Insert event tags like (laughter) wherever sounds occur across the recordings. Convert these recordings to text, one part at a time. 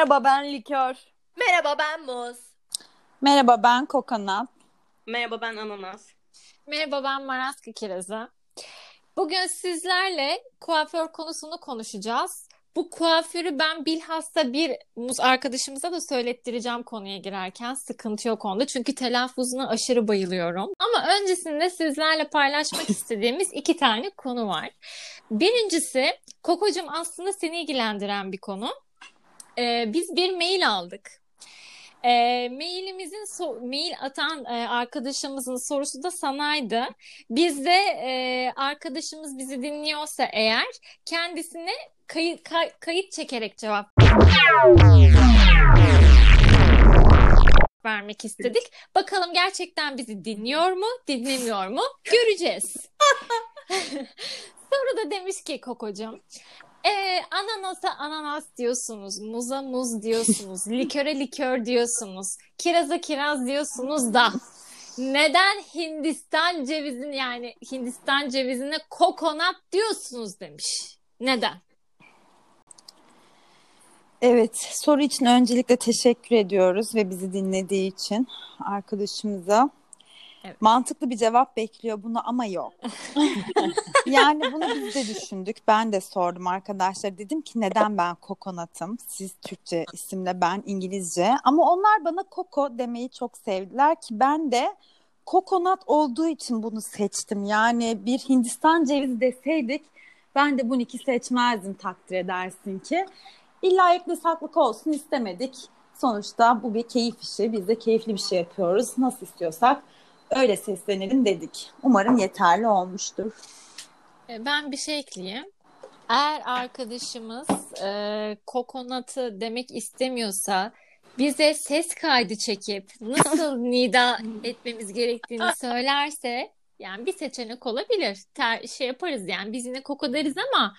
Merhaba ben Likör. Merhaba ben Muz. Merhaba ben Kokonat. Merhaba ben Ananas. Merhaba ben Maraska Kirazı. Bugün sizlerle kuaför konusunu konuşacağız. Bu kuaförü ben bilhassa bir muz arkadaşımıza da söylettireceğim konuya girerken. Sıkıntı yok onda. Çünkü telaffuzuna aşırı bayılıyorum. Ama öncesinde sizlerle paylaşmak (laughs) istediğimiz iki tane konu var. Birincisi, Koko'cum aslında seni ilgilendiren bir konu. Ee, biz bir mail aldık. E, mailimizin so- mail atan e, arkadaşımızın sorusu da sanaydı. Biz de e, arkadaşımız bizi dinliyorsa eğer kendisine kayıt kay- kayıt çekerek cevap vermek istedik. Bakalım gerçekten bizi dinliyor mu, dinlemiyor mu? Göreceğiz. (laughs) (laughs) Sonra da demiş ki Kokocuğum, ee, ananasa ananas diyorsunuz, muza muz diyorsunuz, (laughs) liköre likör diyorsunuz, kiraza kiraz diyorsunuz da neden Hindistan cevizini yani Hindistan cevizine kokonat diyorsunuz demiş. Neden? Evet, soru için öncelikle teşekkür ediyoruz ve bizi dinlediği için arkadaşımıza. Evet. Mantıklı bir cevap bekliyor bunu ama yok. (laughs) yani bunu biz de düşündük. Ben de sordum arkadaşlar. Dedim ki neden ben kokonatım? Siz Türkçe isimle ben İngilizce. Ama onlar bana koko demeyi çok sevdiler ki ben de kokonat olduğu için bunu seçtim. Yani bir Hindistan cevizi deseydik ben de bunu iki seçmezdim takdir edersin ki. İlla ekli saklık olsun istemedik. Sonuçta bu bir keyif işi. Biz de keyifli bir şey yapıyoruz. Nasıl istiyorsak öyle seslenelim dedik. Umarım yeterli olmuştur. E, Ben bir şey ekleyeyim. Eğer arkadaşımız e, kokonatı demek istemiyorsa bize ses kaydı çekip nasıl (laughs) nida etmemiz gerektiğini söylerse yani bir seçenek olabilir. Ter, şey yaparız yani biz yine koko deriz ama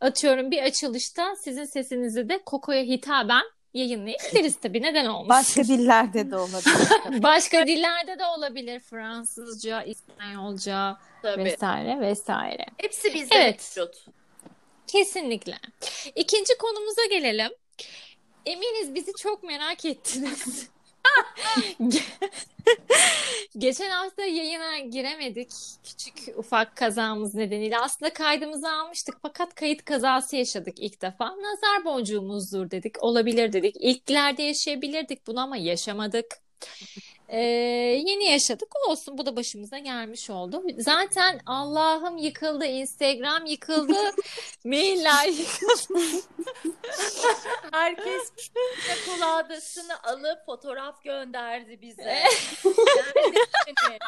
atıyorum bir açılışta sizin sesinizi de kokoya hitaben yayınlayabiliriz tabii neden olmasın. Başka dillerde de olabilir. (laughs) Başka dillerde de olabilir. Fransızca, İspanyolca Tabii. vesaire vesaire. Hepsi bizde Evet. mevcut. Kesinlikle. İkinci konumuza gelelim. Eminiz bizi çok merak ettiniz. Ge- (laughs) Geçen hafta yayına giremedik. Küçük ufak kazamız nedeniyle. Aslında kaydımızı almıştık fakat kayıt kazası yaşadık ilk defa. Nazar boncuğumuzdur dedik. Olabilir dedik. İlklerde yaşayabilirdik bunu ama yaşamadık. Ee, yeni yaşadık olsun bu da başımıza gelmiş oldu. Zaten Allah'ım yıkıldı, Instagram yıkıldı, (laughs) mailler yıkıldı. (laughs) Herkes koladasını alıp fotoğraf gönderdi bize. Nerede?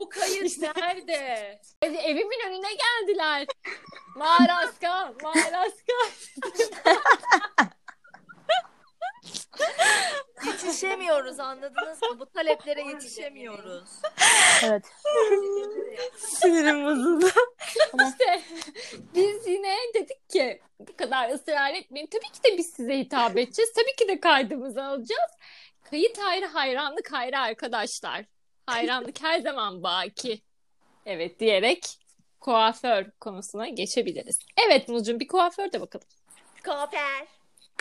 Bu kayıt nerede? Evimin önüne geldiler. Maraska, Maraska. (laughs) (laughs) Yetişemiyoruz anladınız mı? Bu taleplere yetişemiyoruz. Evet. Sinirim bozuldu. İşte biz yine dedik ki bu kadar ısrar etmeyin. Tabii ki de biz size hitap edeceğiz. Tabii ki de kaydımızı alacağız. Kayıt ayrı, hayranlık ayrı arkadaşlar. Hayranlık her zaman baki. Evet diyerek kuaför konusuna geçebiliriz. Evet Muzcuğum bir kuaför de bakalım. Kuaför.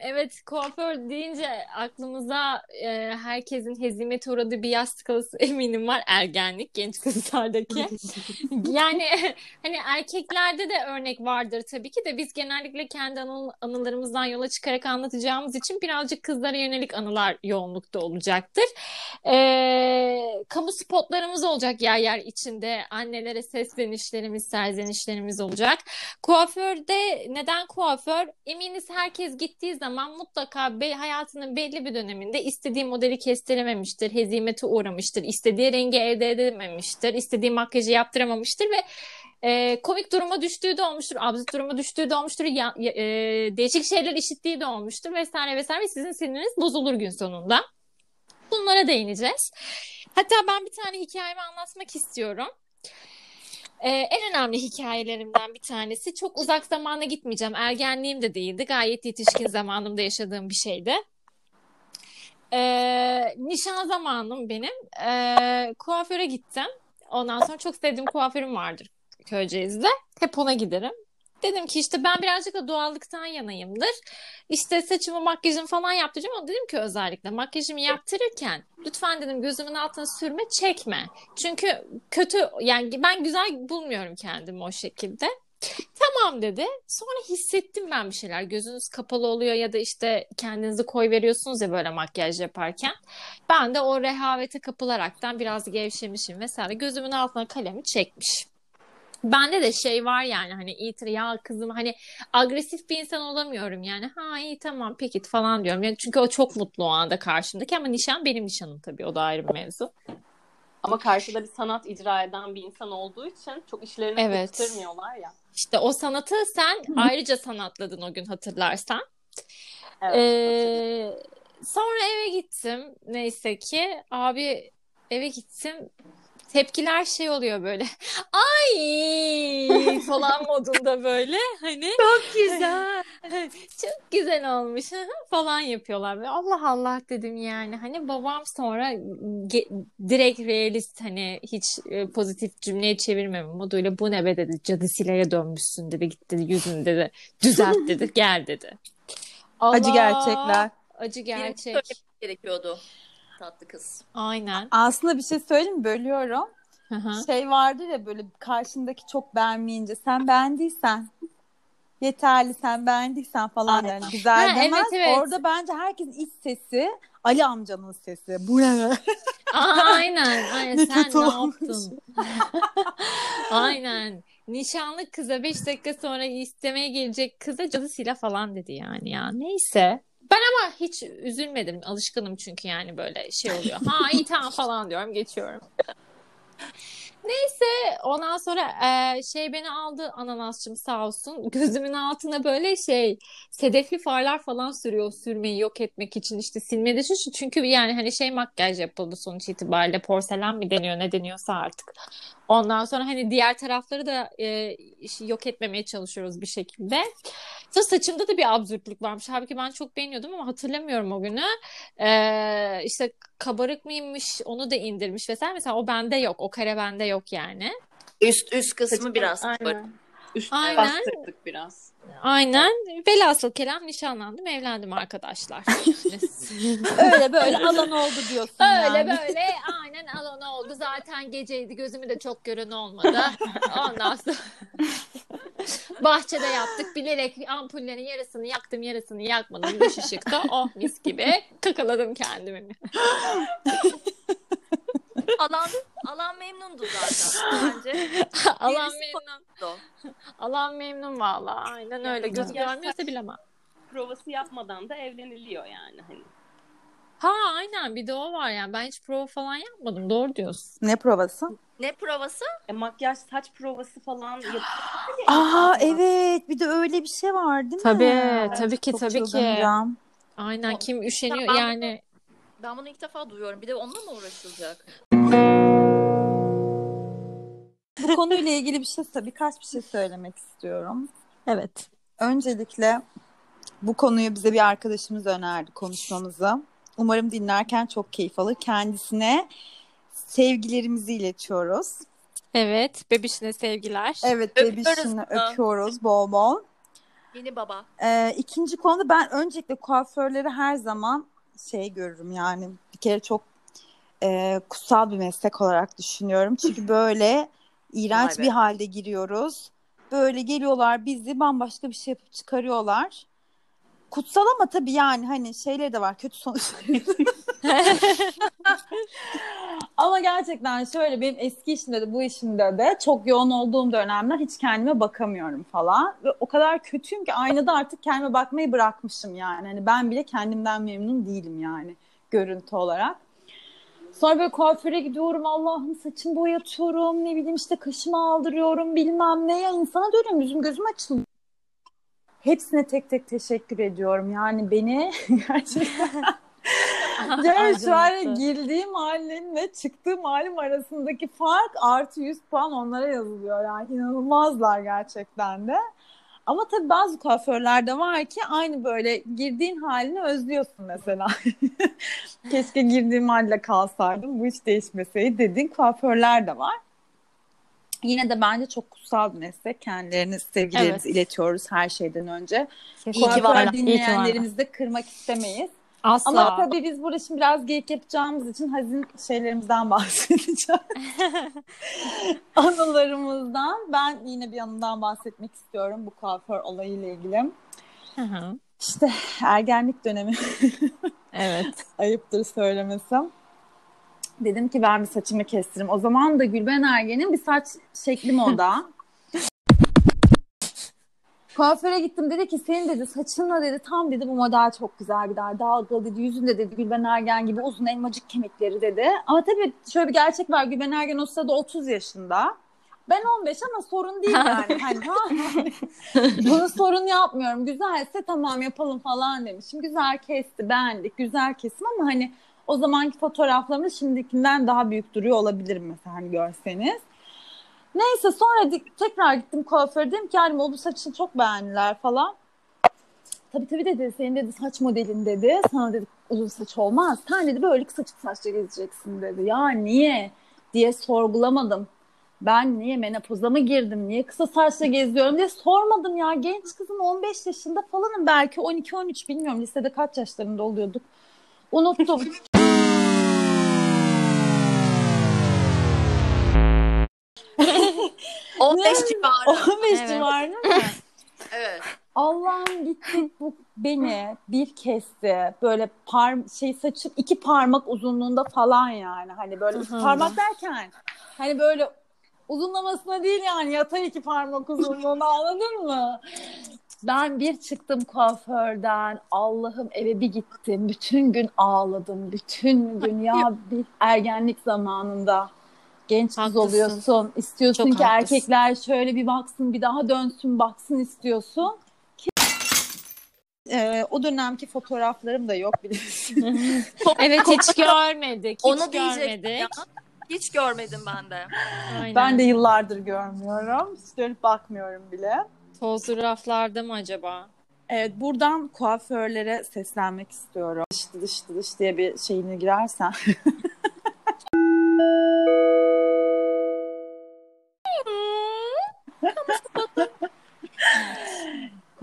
Evet kuaför deyince aklımıza e, herkesin hezimete uğradığı bir yaz skalası (laughs) eminim var ergenlik genç kızlardaki. (laughs) yani (laughs) hani erkeklerde de örnek vardır tabii ki de biz genellikle kendi anı, anılarımızdan yola çıkarak anlatacağımız için birazcık kızlara yönelik anılar yoğunlukta olacaktır. E, kamu spotlarımız olacak yer yer içinde annelere seslenişlerimiz, serzenişlerimiz olacak. Kuaförde neden kuaför? Eminiz herkes gittiği zaman mutlaka be, hayatının belli bir döneminde istediği modeli kestirememiştir, hezimete uğramıştır, istediği rengi elde edememiştir, istediği makyajı yaptıramamıştır ve e, komik duruma düştüğü de olmuştur, absürt duruma düştüğü de olmuştur, ya- e, değişik şeyler işittiği de olmuştur vesaire vesaire ve sizin siniriniz bozulur gün sonunda. Bunlara değineceğiz. Hatta ben bir tane hikayemi anlatmak istiyorum. Ee, en önemli hikayelerimden bir tanesi. Çok uzak zamana gitmeyeceğim. Ergenliğim de değildi. Gayet yetişkin zamanımda yaşadığım bir şeydi. Ee, nişan zamanım benim. Ee, kuaföre gittim. Ondan sonra çok sevdiğim kuaförüm vardır Köyceğiz'de. Hep ona giderim. Dedim ki işte ben birazcık da doğallıktan yanayımdır. İşte saçımı makyajımı falan yaptıracağım ama dedim ki özellikle makyajımı yaptırırken lütfen dedim gözümün altına sürme çekme. Çünkü kötü yani ben güzel bulmuyorum kendimi o şekilde. Tamam dedi. Sonra hissettim ben bir şeyler. Gözünüz kapalı oluyor ya da işte kendinizi koy veriyorsunuz ya böyle makyaj yaparken. Ben de o rehavete kapılaraktan biraz gevşemişim vesaire. Gözümün altına kalemi çekmiş. Bende de şey var yani hani itir ya kızım hani agresif bir insan olamıyorum yani ha iyi tamam peki falan diyorum. Yani çünkü o çok mutlu o anda karşımdaki ama nişan benim nişanım tabii o da ayrı bir mevzu. Ama karşıda bir sanat icra eden bir insan olduğu için çok işlerini Evet. ya. İşte o sanatı sen (laughs) ayrıca sanatladın o gün hatırlarsan. Evet. Ee, sonra eve gittim. Neyse ki abi eve gittim. Tepkiler şey oluyor böyle. (laughs) Ay falan modunda böyle hani Çok güzel. (laughs) çok güzel olmuş (laughs) falan yapıyorlar. Ve Allah Allah dedim yani. Hani babam sonra ge- direkt realist hani hiç e, pozitif cümleye çevirmeme moduyla bu ne be dedi. Cadı Sila'ya dönmüşsün dedi. Git dedi yüzünü dedi. Düzelt dedi. Gel dedi. Acı Allah! gerçekler. Acı Benim gerçek. söylemem gerekiyordu. Tatlı kız. Aynen. Aslında bir şey söyleyeyim mi? Bölüyorum. Hı hı. Şey vardır ya böyle karşındaki çok beğenmeyince sen beğendiysen yeterli sen beğendiysen falan Aynen. yani güzel Ha, demez. evet, evet. Orada bence herkesin iç sesi Ali amcanın sesi. Bu ne? Aa, aynen. Aynen. (laughs) Ne Sen ne yaptın? (laughs) Aynen. Nişanlı kıza 5 dakika sonra istemeye gelecek kıza cadısıyla falan dedi yani ya. Neyse. Ben ama hiç üzülmedim. Alışkınım çünkü yani böyle şey oluyor. Ha iyi tamam falan diyorum geçiyorum. Neyse ondan sonra e, şey beni aldı ananasçım sağ olsun. (laughs) Gözümün altına böyle şey sedefli farlar falan sürüyor sürmeyi yok etmek için işte silmedi için çünkü yani hani şey makyaj yapıldı sonuç itibariyle porselen mi deniyor ne deniyorsa artık. Ondan sonra hani diğer tarafları da e, yok etmemeye çalışıyoruz bir şekilde. Sonra saçımda da bir absürtlük varmış. Halbuki ben çok beğeniyordum ama hatırlamıyorum o günü. Ee, işte kabarık mıymış onu da indirmiş vesaire. Mesela o bende yok. O kare bende yok yani. Üst üst kısmı biraz Aynen. böyle. Üst Aynen. bastırdık biraz. Aynen. Velhasıl kelam nişanlandım, evlendim arkadaşlar. (laughs) Öyle böyle alan oldu diyorsun Öyle yani. böyle aynen alan oldu. Zaten geceydi gözümü de çok gören olmadı. Ondan sonra (laughs) bahçede yaptık. Bilerek ampullerin yarısını yaktım yarısını yakmadım. Dış ışıkta oh mis gibi kakaladım kendimi. (laughs) Alan alan memnundu zaten bence. (laughs) Alan Birisi memnun. O. (laughs) Alan memnun valla. Aynen öyle. Gözü Ya görmüyorsa bilemem. Provası yapmadan da evleniliyor yani. Hani. Ha aynen bir de o var yani. Ben hiç prova falan yapmadım. Doğru diyorsun. Ne provası? Ne provası? E, makyaj, saç provası falan. Aa (gasps) evet bir de öyle bir şey var değil mi? Tabii, tabii ki, tabii ki. Aynen O- kim üşeniyor yani. Ben bunu ilk defa duyuyorum. Bir de onunla mı uğraşılacak? Bu konuyla ilgili bir şey birkaç bir şey söylemek istiyorum. Evet. Öncelikle bu konuyu bize bir arkadaşımız önerdi konuşmamızı. Umarım dinlerken çok keyif alır. Kendisine sevgilerimizi iletiyoruz. Evet. Bebişine sevgiler. Evet bebişini öpüyoruz bol bol. Yeni baba. Ee, ikinci konuda ben öncelikle kuaförleri her zaman şey görürüm yani bir kere çok e, kutsal bir meslek olarak düşünüyorum. Çünkü böyle (laughs) iğrenç bir halde giriyoruz. Böyle geliyorlar bizi bambaşka bir şey yapıp çıkarıyorlar. Kutsal ama tabii yani hani şeyleri de var kötü sonuçları. (laughs) (laughs) ama gerçekten şöyle benim eski işimde de bu işimde de çok yoğun olduğum dönemler hiç kendime bakamıyorum falan. Ve o kadar kötüyüm ki aynada artık kendime bakmayı bırakmışım yani. Hani ben bile kendimden memnun değilim yani görüntü olarak. Sonra böyle kuaföre gidiyorum Allah'ım saçımı boyatıyorum ne bileyim işte kaşımı aldırıyorum bilmem ne ya insana dönüyorum yüzüm gözüm açılıyor. Hepsine tek tek teşekkür ediyorum yani beni (laughs) gerçekten (laughs) yani şu an girdiğim halimle çıktığım halim arasındaki fark artı 100 puan onlara yazılıyor yani inanılmazlar gerçekten de. Ama tabii bazı kuaförlerde var ki aynı böyle girdiğin halini özlüyorsun mesela. (laughs) Keşke girdiğim halde kalsaydım bu hiç değişmeseydi dediğin kuaförler de var. Yine de bence çok kutsal bir meslek. Kendilerini sevgilerimizi Evet. iletiyoruz her şeyden önce. Kesinlikle. Kuaför dinleyenlerimizi de kırmak istemeyiz. Asla. Ama tabii biz burada şimdi biraz geyik yapacağımız için hazin şeylerimizden (laughs) bahsedeceğim. (laughs) Anılarımızdan. Ben yine bir anımdan bahsetmek istiyorum bu kuaför olayıyla ilgili. Hı hı. İşte ergenlik dönemi (laughs) Evet. ayıptır söylemesi. Dedim ki ben bir saçımı kestireyim. O zaman da Gülben Ergen'in bir saç şekli moda. Kuaföre gittim dedi ki senin dedi saçınla dedi tam dedi bu model çok güzel gider. Dalgalı dedi yüzünde dedi Gülben Ergen gibi uzun elmacık kemikleri dedi. Ama tabii şöyle bir gerçek var Gülben Ergen o sırada 30 yaşında. Ben 15 ama sorun değil (laughs) yani. Hani, ha, bunu sorun yapmıyorum. Güzelse tamam yapalım falan demişim. Güzel kesti beğendik. Güzel kesim ama hani o zamanki fotoğraflarımda şimdikinden daha büyük duruyor olabilir mesela hani görseniz. Neyse sonra tekrar gittim kuaföre dedim ki yani bu saçını çok beğendiler falan. Tabii tabii dedi senin dedi saç modelin dedi. Sana dedi uzun saç olmaz. Sen dedi böyle kısa saçla gezeceksin dedi. Ya niye diye sorgulamadım. Ben niye menopoza mı girdim? Niye kısa saçla geziyorum diye sormadım ya. Genç kızım 15 yaşında falanım belki 12-13 bilmiyorum. Lisede kaç yaşlarında oluyorduk. Unuttum. 15 civarı. 15 Evet. civarında mı? (laughs) Evet. Allah'ım gitti bu beni bir kesti. Böyle par şey saçım iki parmak uzunluğunda falan yani. Hani böyle iki parmak derken hani böyle uzunlamasına değil yani yatay iki parmak uzunluğunda (laughs) anladın mı? Ben bir çıktım kuaförden. Allah'ım eve bir gittim. Bütün gün ağladım. Bütün gün ya bir ergenlik zamanında genç kız Haklısın. oluyorsun. İstiyorsun Çok ki haklısın. erkekler şöyle bir baksın, bir daha dönsün, baksın istiyorsun. Ki, Ee, o dönemki fotoğraflarım da yok biliyorsun. (laughs) (laughs) Evet hiç görmedik. Hiç Onu görmedik. ya. Hiç görmedim ben de. Aynen. ben de yıllardır görmüyorum. Hiç dönüp bakmıyorum bile. Tozlu raflarda mı acaba? Evet buradan kuaförlere seslenmek istiyorum. Dış dış dış diye bir şeyine girersen. (laughs)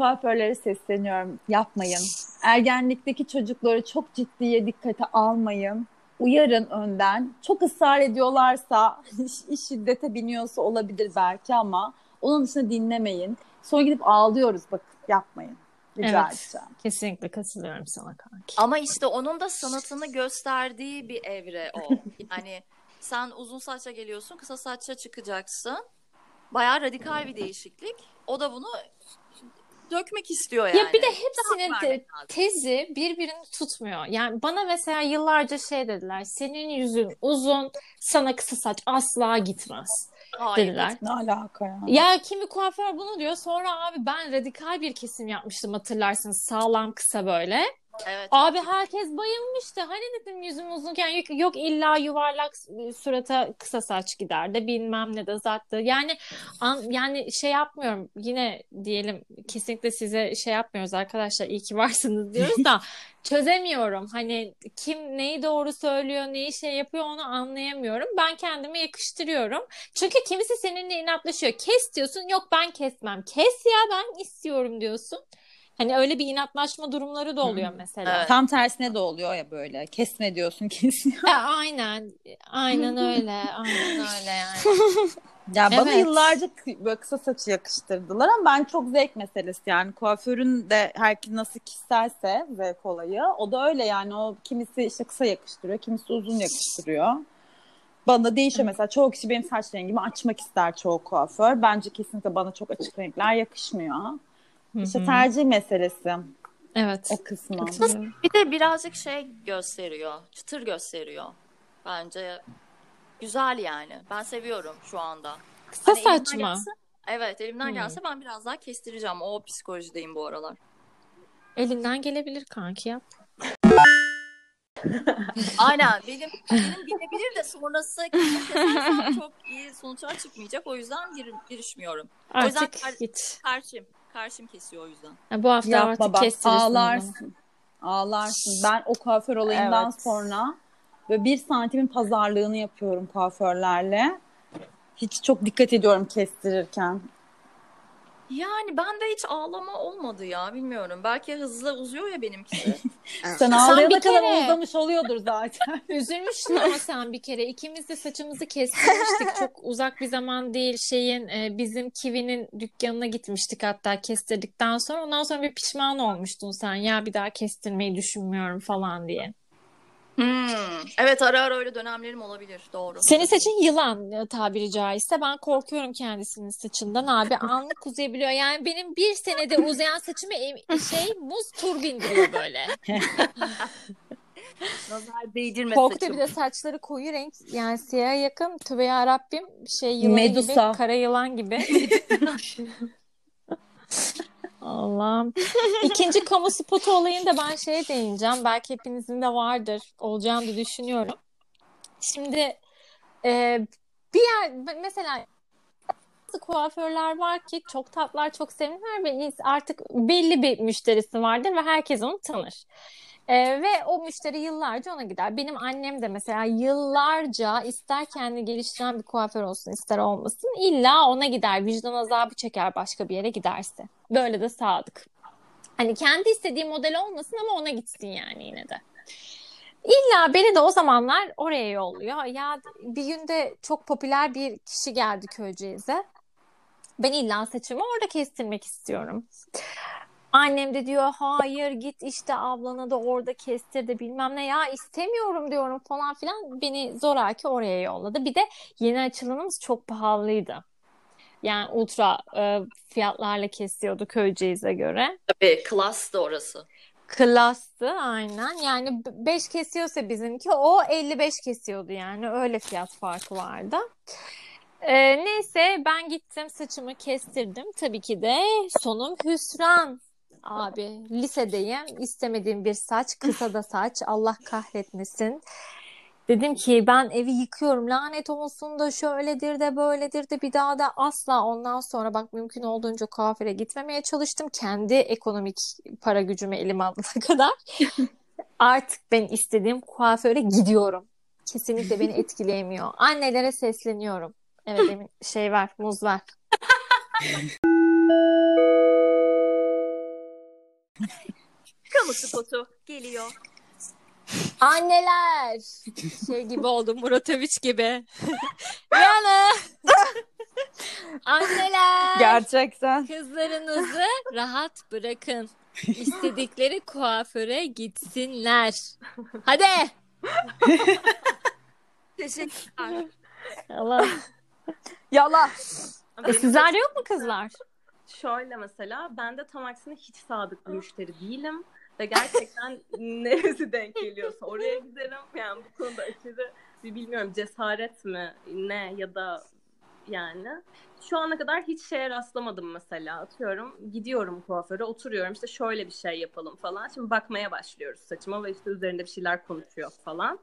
Kuaförlere sesleniyorum. Yapmayın. Ergenlikteki çocukları çok ciddiye dikkate almayın. Uyarın önden. Çok ısrar ediyorlarsa, (laughs) iş şiddete biniyorsa olabilir belki ama onun dışında dinlemeyin. Sonra gidip ağlıyoruz bakın. Yapmayın. Rica Evet. edeceğim. Kesinlikle katılıyorum sana kanki. Ama işte onun da sanatını gösterdiği bir evre o. Yani (laughs) sen uzun saçla geliyorsun, kısa saçla çıkacaksın. Bayağı radikal bir değişiklik. O da bunu dökmek istiyor yani. Ya bir de hepsinin lazım. tezi birbirini tutmuyor. Yani bana mesela yıllarca şey dediler. Senin yüzün uzun, sana kısa saç asla gitmez Hayır, dediler. Ne alaka ya? Ya kimi kuaför bunu diyor. Sonra abi ben radikal bir kesim yapmıştım hatırlarsınız. Sağlam kısa böyle. Evet. Abi herkes bayılmıştı. Hani dedim yüzüm uzunken yok, yok illa yuvarlak surata kısa saç gider de bilmem ne de zaten. Yani an, yani şey yapmıyorum. Yine diyelim kesinlikle size şey yapmıyoruz arkadaşlar. iyi ki varsınız diyoruz da (laughs) çözemiyorum. Hani kim neyi doğru söylüyor, neyi şey yapıyor onu anlayamıyorum. Ben kendime yakıştırıyorum. Çünkü kimisi seninle inatlaşıyor. Kes diyorsun. Yok ben kesmem. Kes ya ben istiyorum diyorsun. Hani öyle bir inatlaşma durumları da oluyor mesela. Evet. Tam tersine de oluyor ya böyle. Kesme diyorsun (laughs) kesiyor. E, aynen. Aynen öyle. Aynen öyle yani. Ya bana Evet. yıllarca böyle kısa saçı yakıştırdılar ama ben çok zevk meselesi yani kuaförün de herkes nasıl kişiselse zevk olayı o da öyle yani o kimisi işte kısa yakıştırıyor kimisi uzun yakıştırıyor. Bana değişiyor mesela çoğu kişi benim saç rengimi açmak ister çoğu kuaför. Bence kesinlikle bana çok açık renkler yakışmıyor. İşte tercih meselesi Evet. o kısmı. Bir de birazcık şey gösteriyor. Çıtır gösteriyor. Bence güzel yani. Ben seviyorum şu anda. Kısa Hani saç mı? gelse- evet elimden Hmm. gelse ben biraz daha kestireceğim. O psikolojideyim bu aralar. Elinden gelebilir kanki yap. (laughs) Aynen benim benim gelebilir de sonrası çok iyi sonuçlar çıkmayacak. O yüzden gir, girişmiyorum. O yüzden Artık kar- git. karşım. Karşım kesiyor o yüzden. Ha, bu hafta Yapma artık bak kestirirsin ağlarsın. Ağlarsın. Ben o kuaför olayından Evet. sonra böyle bir santimin pazarlığını yapıyorum kuaförlerle. Hiç çok dikkat ediyorum kestirirken. Yani bende hiç ağlama olmadı ya bilmiyorum. Belki hızlı uzuyor ya benimkisi. (laughs) Sen ağlayana kadar kere- uzamış oluyordur zaten. (laughs) Üzülmüştün ama sen bir kere. İkimiz de saçımızı kestirmiştik. Çok uzak bir zaman değil. Şeyin e, bizim Kiwi'nin dükkanına gitmiştik hatta kestirdikten sonra. Ondan sonra bir pişman olmuştun sen. Ya bir daha kestirmeyi düşünmüyorum falan diye. Hmm. Evet ara ara öyle dönemlerim olabilir doğru. Senin saçın yılan e, tabiri caizse. Ben korkuyorum kendisinin saçından abi. (laughs) Anlık uzayabiliyor. Yani benim bir senede uzayan saçımı şey muz tur bindiriyor böyle. (laughs) Nazar değdirme Korktu saçım. bir de saçları koyu renk. Yani siyaha yakın. Tövbe yarabbim. Şey yılanı Medusa. gibi. Kara yılan gibi. (laughs) Allah'ım. İkinci (laughs) kamu spotu olayında ben şeye değineceğim. Belki hepinizin de vardır. Olacağını da düşünüyorum. Şimdi e, bir yer mesela bazı kuaförler var ki çok tatlılar, çok sevimliler ve artık belli bir müşterisi vardır ve herkes onu tanır. Ee, ve o müşteri yıllarca ona gider. Benim annem de mesela yıllarca ister kendini geliştiren bir kuaför olsun ister olmasın illa ona gider. Vicdan azabı çeker başka bir yere giderse. Böyle de sadık. Hani kendi istediği model olmasın ama ona gitsin yani yine de. İlla beni de o zamanlar oraya yolluyor. Ya bir günde çok popüler bir kişi geldi Köyceğiz'e. Ben illa saçımı orada kestirmek istiyorum. Annem de diyor hayır git işte ablana da orada kestir de bilmem ne ya istemiyorum diyorum falan filan. Beni zoraki oraya yolladı. Bir de yeni açılımımız çok pahalıydı. Yani ultra e, fiyatlarla kesiyordu Köyceğiz'e göre. Tabii klas da orası. Klastı aynen. Yani 5 kesiyorsa bizimki o 55 kesiyordu yani. Öyle fiyat farkı vardı. Ee, neyse ben gittim saçımı kestirdim. Tabii ki de sonum hüsran. Abi lisedeyim. istemediğim bir saç. Kısa da saç. Allah kahretmesin. Dedim ki ben evi yıkıyorum. Lanet olsun da şöyledir de böyledir de bir daha da asla ondan sonra bak mümkün olduğunca kuaföre gitmemeye çalıştım. Kendi ekonomik para gücümü elime alana (laughs) kadar. Artık ben istediğim kuaföre gidiyorum. Kesinlikle beni etkileyemiyor. Annelere sesleniyorum. Evet şey ver, muz ver. (laughs) Kamu spotu geliyor. Anneler! Şey gibi oldu Murat Övüç gibi. (laughs) Yani anneler Gerçekten. kızlarınızı rahat bırakın. İstedikleri kuaföre gitsinler. Hadi. Teşekkürler. Allah. Yala. E, sizlerde yok mu kızlar? Şöyle mesela ben de tam aksine hiç sadık bir müşteri değilim. Ve gerçekten (laughs) neresi denk geliyorsa oraya giderim. Yani bu konuda aşırı bir bilmiyorum cesaret mi ne ya da yani. Şu ana kadar hiç şeye rastlamadım mesela. Atıyorum gidiyorum kuaföre oturuyorum işte şöyle bir şey yapalım falan. Şimdi bakmaya başlıyoruz saçıma ve işte üzerinde bir şeyler konuşuyor falan.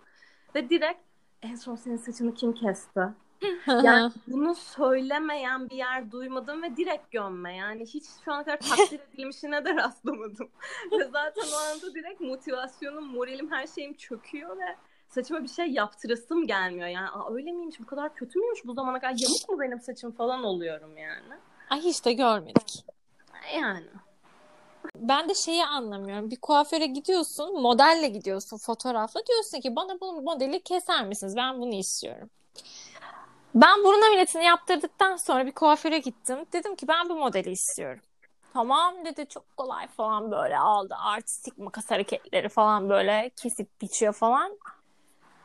Ve direkt en son senin saçını kim kesti? Yani (laughs) bunu söylemeyen bir yer duymadım ve direkt gömme. Yani hiç şu ana kadar takdir (laughs) edilmişine de rastlamadım. (laughs) ve zaten o anda direkt motivasyonum, moralim, her şeyim çöküyor ve saçıma bir şey yaptırasım gelmiyor. Yani Aa, öyle miymiş, bu kadar kötü müymüş bu zamana kadar yamuk mu benim saçım falan oluyorum yani. Ay hiç de görmedik. Yani. Ben de şeyi anlamıyorum. Bir kuaföre gidiyorsun, modelle gidiyorsun, fotoğrafla. Diyorsun ki bana bu modeli keser misiniz? Ben bunu istiyorum. Ben burun ameliyatını yaptırdıktan sonra bir kuaföre gittim. Dedim ki ben bu modeli istiyorum. Tamam dedi çok kolay falan böyle aldı. Artistik makas hareketleri falan böyle kesip biçiyor falan.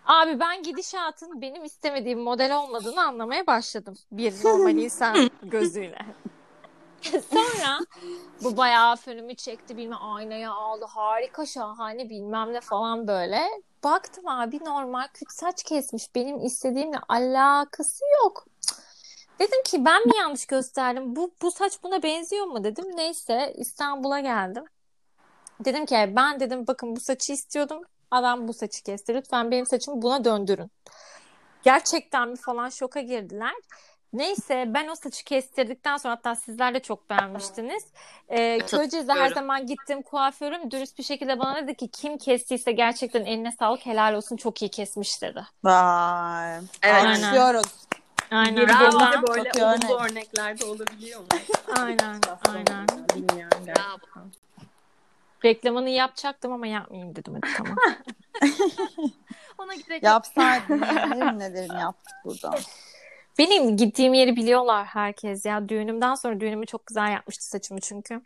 Abi ben gidişatın benim istemediğim model olmadığını anlamaya başladım. Bir normal insan (laughs) gözüyle. (laughs) Sonra bu bayağı fönümü çekti bilmem aynaya aldı harika şahane bilmem ne falan böyle. Baktım abi normal küt saç kesmiş benim istediğimle alakası yok. Dedim ki ben mi yanlış gösterdim bu, bu saç buna benziyor mu dedim. Neyse İstanbul'a geldim. Dedim ki ben dedim bakın bu saçı istiyordum. Adam bu saçı kesti. Lütfen benim saçımı buna döndürün. Gerçekten mi falan şoka girdiler. Neyse ben o saçı kestirdikten sonra hatta sizler de çok beğenmiştiniz. Ee, Köyceğiz'de her zaman gittiğim kuaförüm dürüst bir şekilde bana dedi ki kim kestiyse gerçekten eline sağlık helal olsun çok iyi kesmiş dedi. Vay. Evet. Alkışlıyoruz. Aynen. Geri Bravo. Çok böyle iyi olumlu örnek. örnekler de olabiliyor mu? (laughs) Aynen. Aynen. Bilmiyorum gerçekten. Bravo. Reklamını yapacaktım ama yapmayayım dedim. Hadi tamam. (laughs) (laughs) Ona yok. Yapsaydın nelerin nelerini yaptık burada. Benim gittiğim yeri biliyorlar herkes ya. Düğünümden sonra düğünümü çok güzel yapmıştı saçımı çünkü.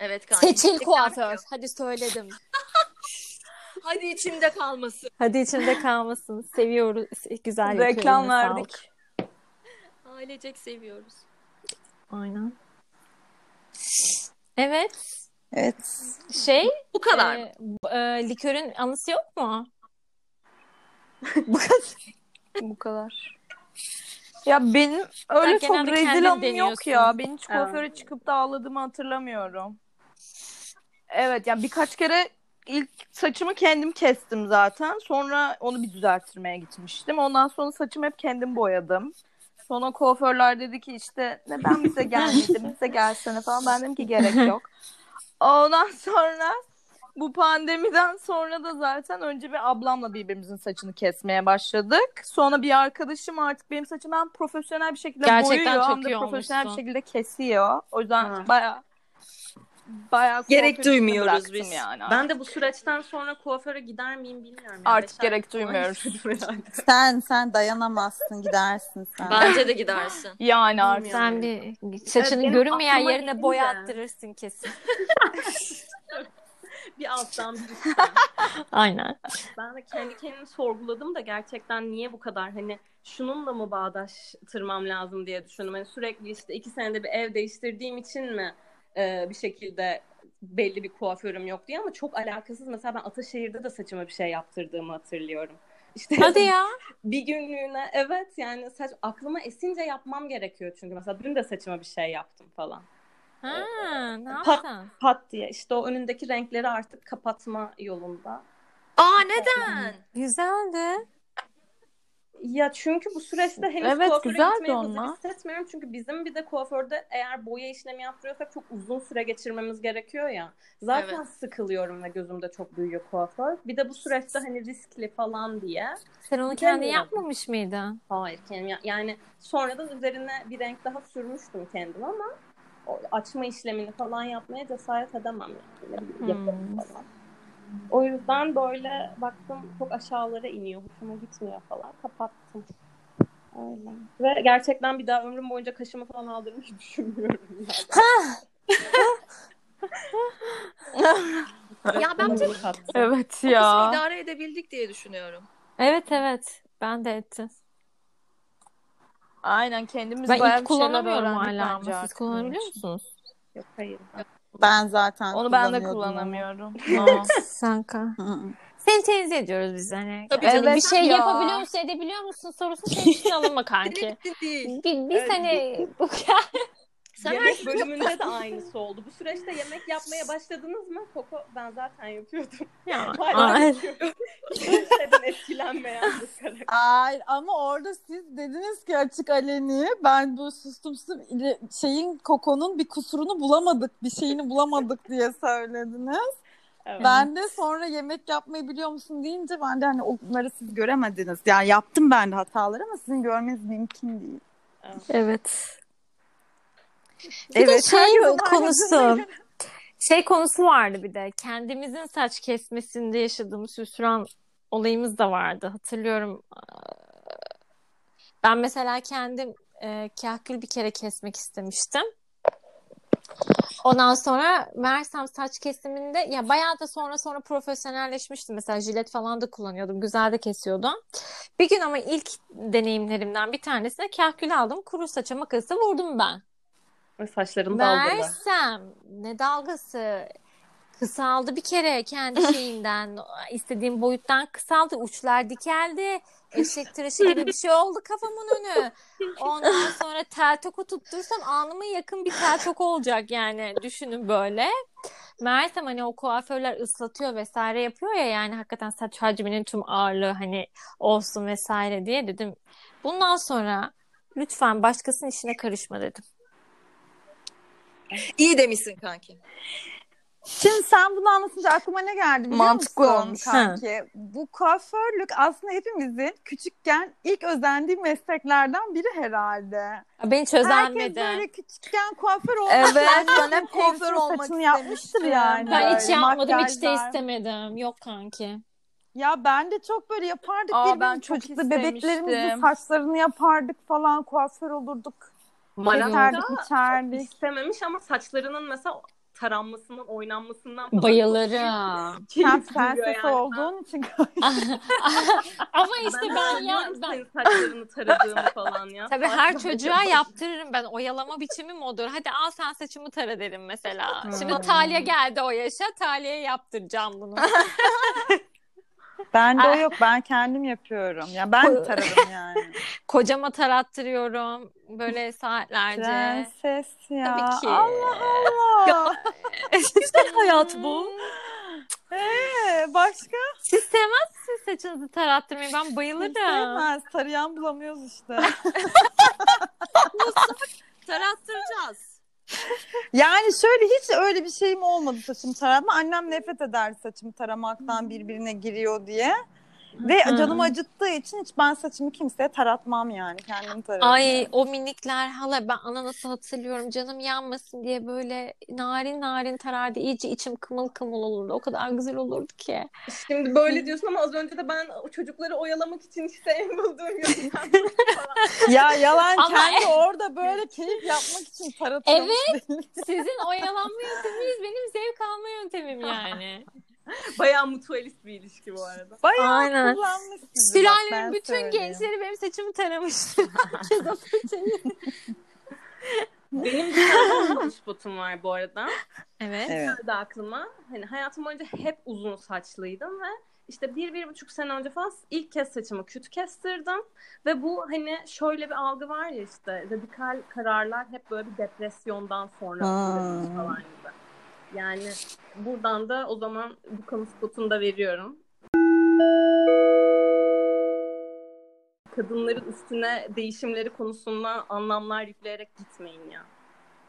Evet kanka. Seçil kuaför. Hadi söyledim. (laughs) Hadi içimde kalmasın. Hadi içinde kalmasın. Seviyoruz. Güzel Reklam verdik. sağlık. Ailecek seviyoruz. Aynen. Evet. Evet. Şey, Bu kadar. e, e, likörün anısı yok mu? (laughs) Bu kadar. Ya benim öyle çok genelde rezil kendin anım yok deniyorsun. ya. Ben hiç kuaföre çıkıp da ağladığımı hatırlamıyorum. Evet yani birkaç kere ilk saçımı kendim kestim zaten. Sonra onu bir düzelttirmeye gitmiştim. Ondan sonra saçımı hep kendim boyadım. Sonra kuaförler dedi ki işte neden bize (laughs) gelmedin bize gelsene falan. Ben dedim ki gerek yok. Ondan sonra bu pandemiden sonra da zaten önce bir ablamla birbirimizin saçını kesmeye başladık. Sonra bir arkadaşım artık benim saçımı hem profesyonel bir şekilde Gerçekten boyuyor çok hem de profesyonel bir olmuşsun. şekilde kesiyor. O yüzden Ha. baya baya Gerek duymuyoruz biz. Yani. Ben de bu süreçten sonra kuaföre gider miyim bilmiyorum. Artık gerek duymuyoruz. (laughs) Sen sen dayanamazsın gidersin sen. Bence de gidersin. yani artık. Sen bir saçının benim görünmeyen yerine boya attırırsın kesin. (laughs) bir alttan bir üstten. (laughs) Aynen. Ben de kendi kendimi sorguladım da gerçekten niye bu kadar hani şununla mı bağdaştırmam lazım diye düşündüm. Hani sürekli işte iki senede bir ev değiştirdiğim için mi e, bir şekilde belli bir kuaförüm yok diye ama çok alakasız. Mesela ben Ataşehir'de de saçıma bir şey yaptırdığımı hatırlıyorum. İşte Hadi ya. (laughs) bir günlüğüne evet yani saç aklıma esince yapmam gerekiyor çünkü mesela dün de saçıma bir şey yaptım falan. Ha, ne Pat- yaptın? Pat diye işte o önündeki renkleri artık kapatma yolunda. Aa neden? Güzeldi. Ya çünkü bu süreçte henüz Evet, kuaföre gitmeye hazır hissetmiyorum. Çünkü bizim bir de kuaförde eğer boya işlemi yaptırıyorsak çok uzun süre geçirmemiz gerekiyor ya. Zaten Evet. sıkılıyorum ve gözümde çok büyüyor kuaför. Bir de bu süreçte hani riskli falan diye. Sen onu kendin Bilemiyorum. yapmamış mıydın? Hayır kendim ya- yani sonradan üzerine bir renk daha sürmüştüm kendim ama açma işlemini falan yapmaya cesaret edemem yani. Hmm. falan. O yüzden böyle baktım çok aşağılara iniyor. Hoşuma gitmiyor falan. Kapattım. Öyle. Ve gerçekten bir daha ömrüm boyunca kaşımı falan aldırmış (laughs) düşünmüyorum. Yani. Ya ben Bunu kattım. Evet ya. idare edebildik diye düşünüyorum. Evet evet. Ben de ettim. Aynen kendimiz Ben bayağı ilk bir şeyler öğrendik hala bence siz kullanabiliyor musunuz? Yok hayır. Ben zaten Onu ben de kullanamıyorum. (laughs) (laughs) Sanka. Hı hı. Seni tenzih ediyoruz biz hani. Tabii Yani canım. bir şey Ya. yapabiliyor musun, edebiliyor musun sorusu senin için alınma (laughs) kanki. Bir, biz Evet. hani bu yemek bölümünde de (laughs) aynısı oldu. Bu süreçte yemek yapmaya başladınız mı? Koko ben zaten yapıyordum. ya, (laughs) yapıyorum. (laughs) Kimseden etkilenmeyen bir karakter. Hayır ama orada siz dediniz ki açık aleni ben bu sustum sustum şeyin kokonun bir kusurunu bulamadık bir şeyini bulamadık diye söylediniz. Evet. Ben de sonra yemek yapmayı biliyor musun deyince ben de hani onları siz göremediniz. Yani yaptım ben de hataları ama sizin görmeniz mümkün değil. evet. Bir de şey konusu. (laughs) Şey konusu vardı bir de. Kendimizin saç kesmesinde yaşadığımız hüsran olayımız da vardı. Hatırlıyorum. Ben mesela kendim e, kahkül bir kere kesmek istemiştim. Ondan sonra Mersem saç kesiminde ya bayağı da sonra sonra profesyonelleşmiştim. Mesela jilet falan da kullanıyordum. Güzel de kesiyordum. Bir gün ama ilk deneyimlerimden bir tanesine kahkül aldım. Kuru saça makası vurdum ben. Saçların dalgalı. Mersem ne dalgası? Kısaldı bir kere kendi (laughs) şeyinden. İstediğim boyuttan kısaldı uçlar dikeldi. Eşek tıraşı gibi bir şey oldu kafamın önü. Ondan sonra tel toku tuttursam alnıma yakın bir tel toku olacak yani. Düşünün böyle. Mersem hani o kuaförler ıslatıyor vesaire yapıyor ya yani hakikaten saç hacminin tüm ağırlığı hani olsun vesaire diye dedim. Bundan sonra lütfen başkasının işine karışma dedim. İyi demişsin kanki. Şimdi sen bunu anlatınca aklıma ne geldi biliyor Mantıklı musun olmuş. kanki? Bu kuaförlük aslında hepimizin küçükken ilk özendiği mesleklerden biri herhalde. Ben hiç Herkes özenmedim. böyle küçükken kuaför olmuş. Evet Herkes ben hep kuaför olmak saçını yapmıştır istemiştim. yani. Ben hiç yapmadım, hiç de istemedim. Yok kanki. Ya ben de çok böyle yapardık. Aa, ben çok çocukta bebeklerimizin saçlarını yapardık falan. Kuaför olurduk. Marat'ta Keserdik, biçerdik. istememiş ama saçlarının mesela taranmasından, oynanmasından falan Bayılırım. (laughs) Sen yani. olduğun için (laughs) Ama işte ben, ben ya ben senin saçlarını taradığını falan ya. Tabii her çocuğa bir- yaptırırım ben. Oyalama biçimim odur. Hadi al sen saçımı tara derim mesela. Şimdi. Talya geldi o yaşa. Talya'ya yaptıracağım bunu. (laughs) Bende o Ah. yok. Ben kendim yapıyorum. Ya ben de tararım yani. (laughs) Kocama tarattırıyorum. Böyle saatlerce. Prenses ya. Tabii ki. Allah Allah. Güzel (laughs) hayat bu. Ee, başka? Siz sevmez misiniz saçınızı tarattırmayı? Ben bayılırım. Sevmez. Tarayan bulamıyoruz işte. (laughs) Tarattıracağız. Yani şöyle hiç öyle bir şeyim olmadı saçımı taratma. Annem nefret eder saçımı taramaktan birbirine giriyor diye. Ve Hı. canımı acıttığı için hiç ben saçımı kimseye taratmam yani. Kendim tararım. Ay o minikler hala ben ana nasıl hatırlıyorum canım yanmasın diye böyle narin narin tarardı. İyice içim kımıl kımıl olurdu. O kadar güzel olurdu ki. Şimdi böyle diyorsun ama az önce de ben çocukları oyalamak için işte en bulduğum yöntem (laughs) falan. Ya yalan Ama- kendi orada böyle keyif yapmak için taratıyormuş. belli. Sizin oyalanma yönteminiz benim zevk alma yöntemim yani. (laughs) (laughs) Bayağı mutualist bir ilişki bu arada. Bayağı Aynen. kullanmış sizi. bak, ben Sülalemin bütün söyleyeyim. gençleri benim saçımı taramıştı. (laughs) Herkes o fırçayı. Benim bir tane spotum var bu arada. Evet. Evet. Geldi aklıma. Hani hayatım boyunca hep uzun saçlıydım ve işte bir, bir buçuk sene önce falan ilk kez saçımı küt kestirdim. Ve bu hani şöyle bir algı var ya işte radikal kararlar hep böyle bir depresyondan sonra falan gibi. Yani buradan da o zaman bu kamu spotunu da veriyorum. Kadınların üstüne değişimleri konusunda anlamlar yükleyerek gitmeyin ya.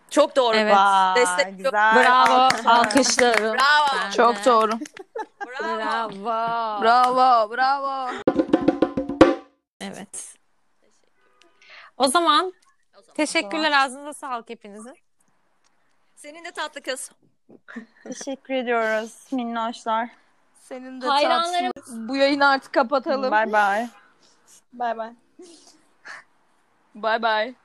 Çok doğru. Evet. Vay, Destek- güzel. Bravo. Alkışlar. Alkışlarım. Bravo. Ben de. Çok doğru. Bravo. Bravo. Bravo, bravo. Evet. O zaman O zaman. teşekkürler ağzınıza sağlık hepinizin. Senin de tatlı kız. Teşekkür ediyoruz minnoşlar. Senin de Hayranlarım- tatlın. Bu yayını artık kapatalım. Bye bye. Bye bye. Bye bye.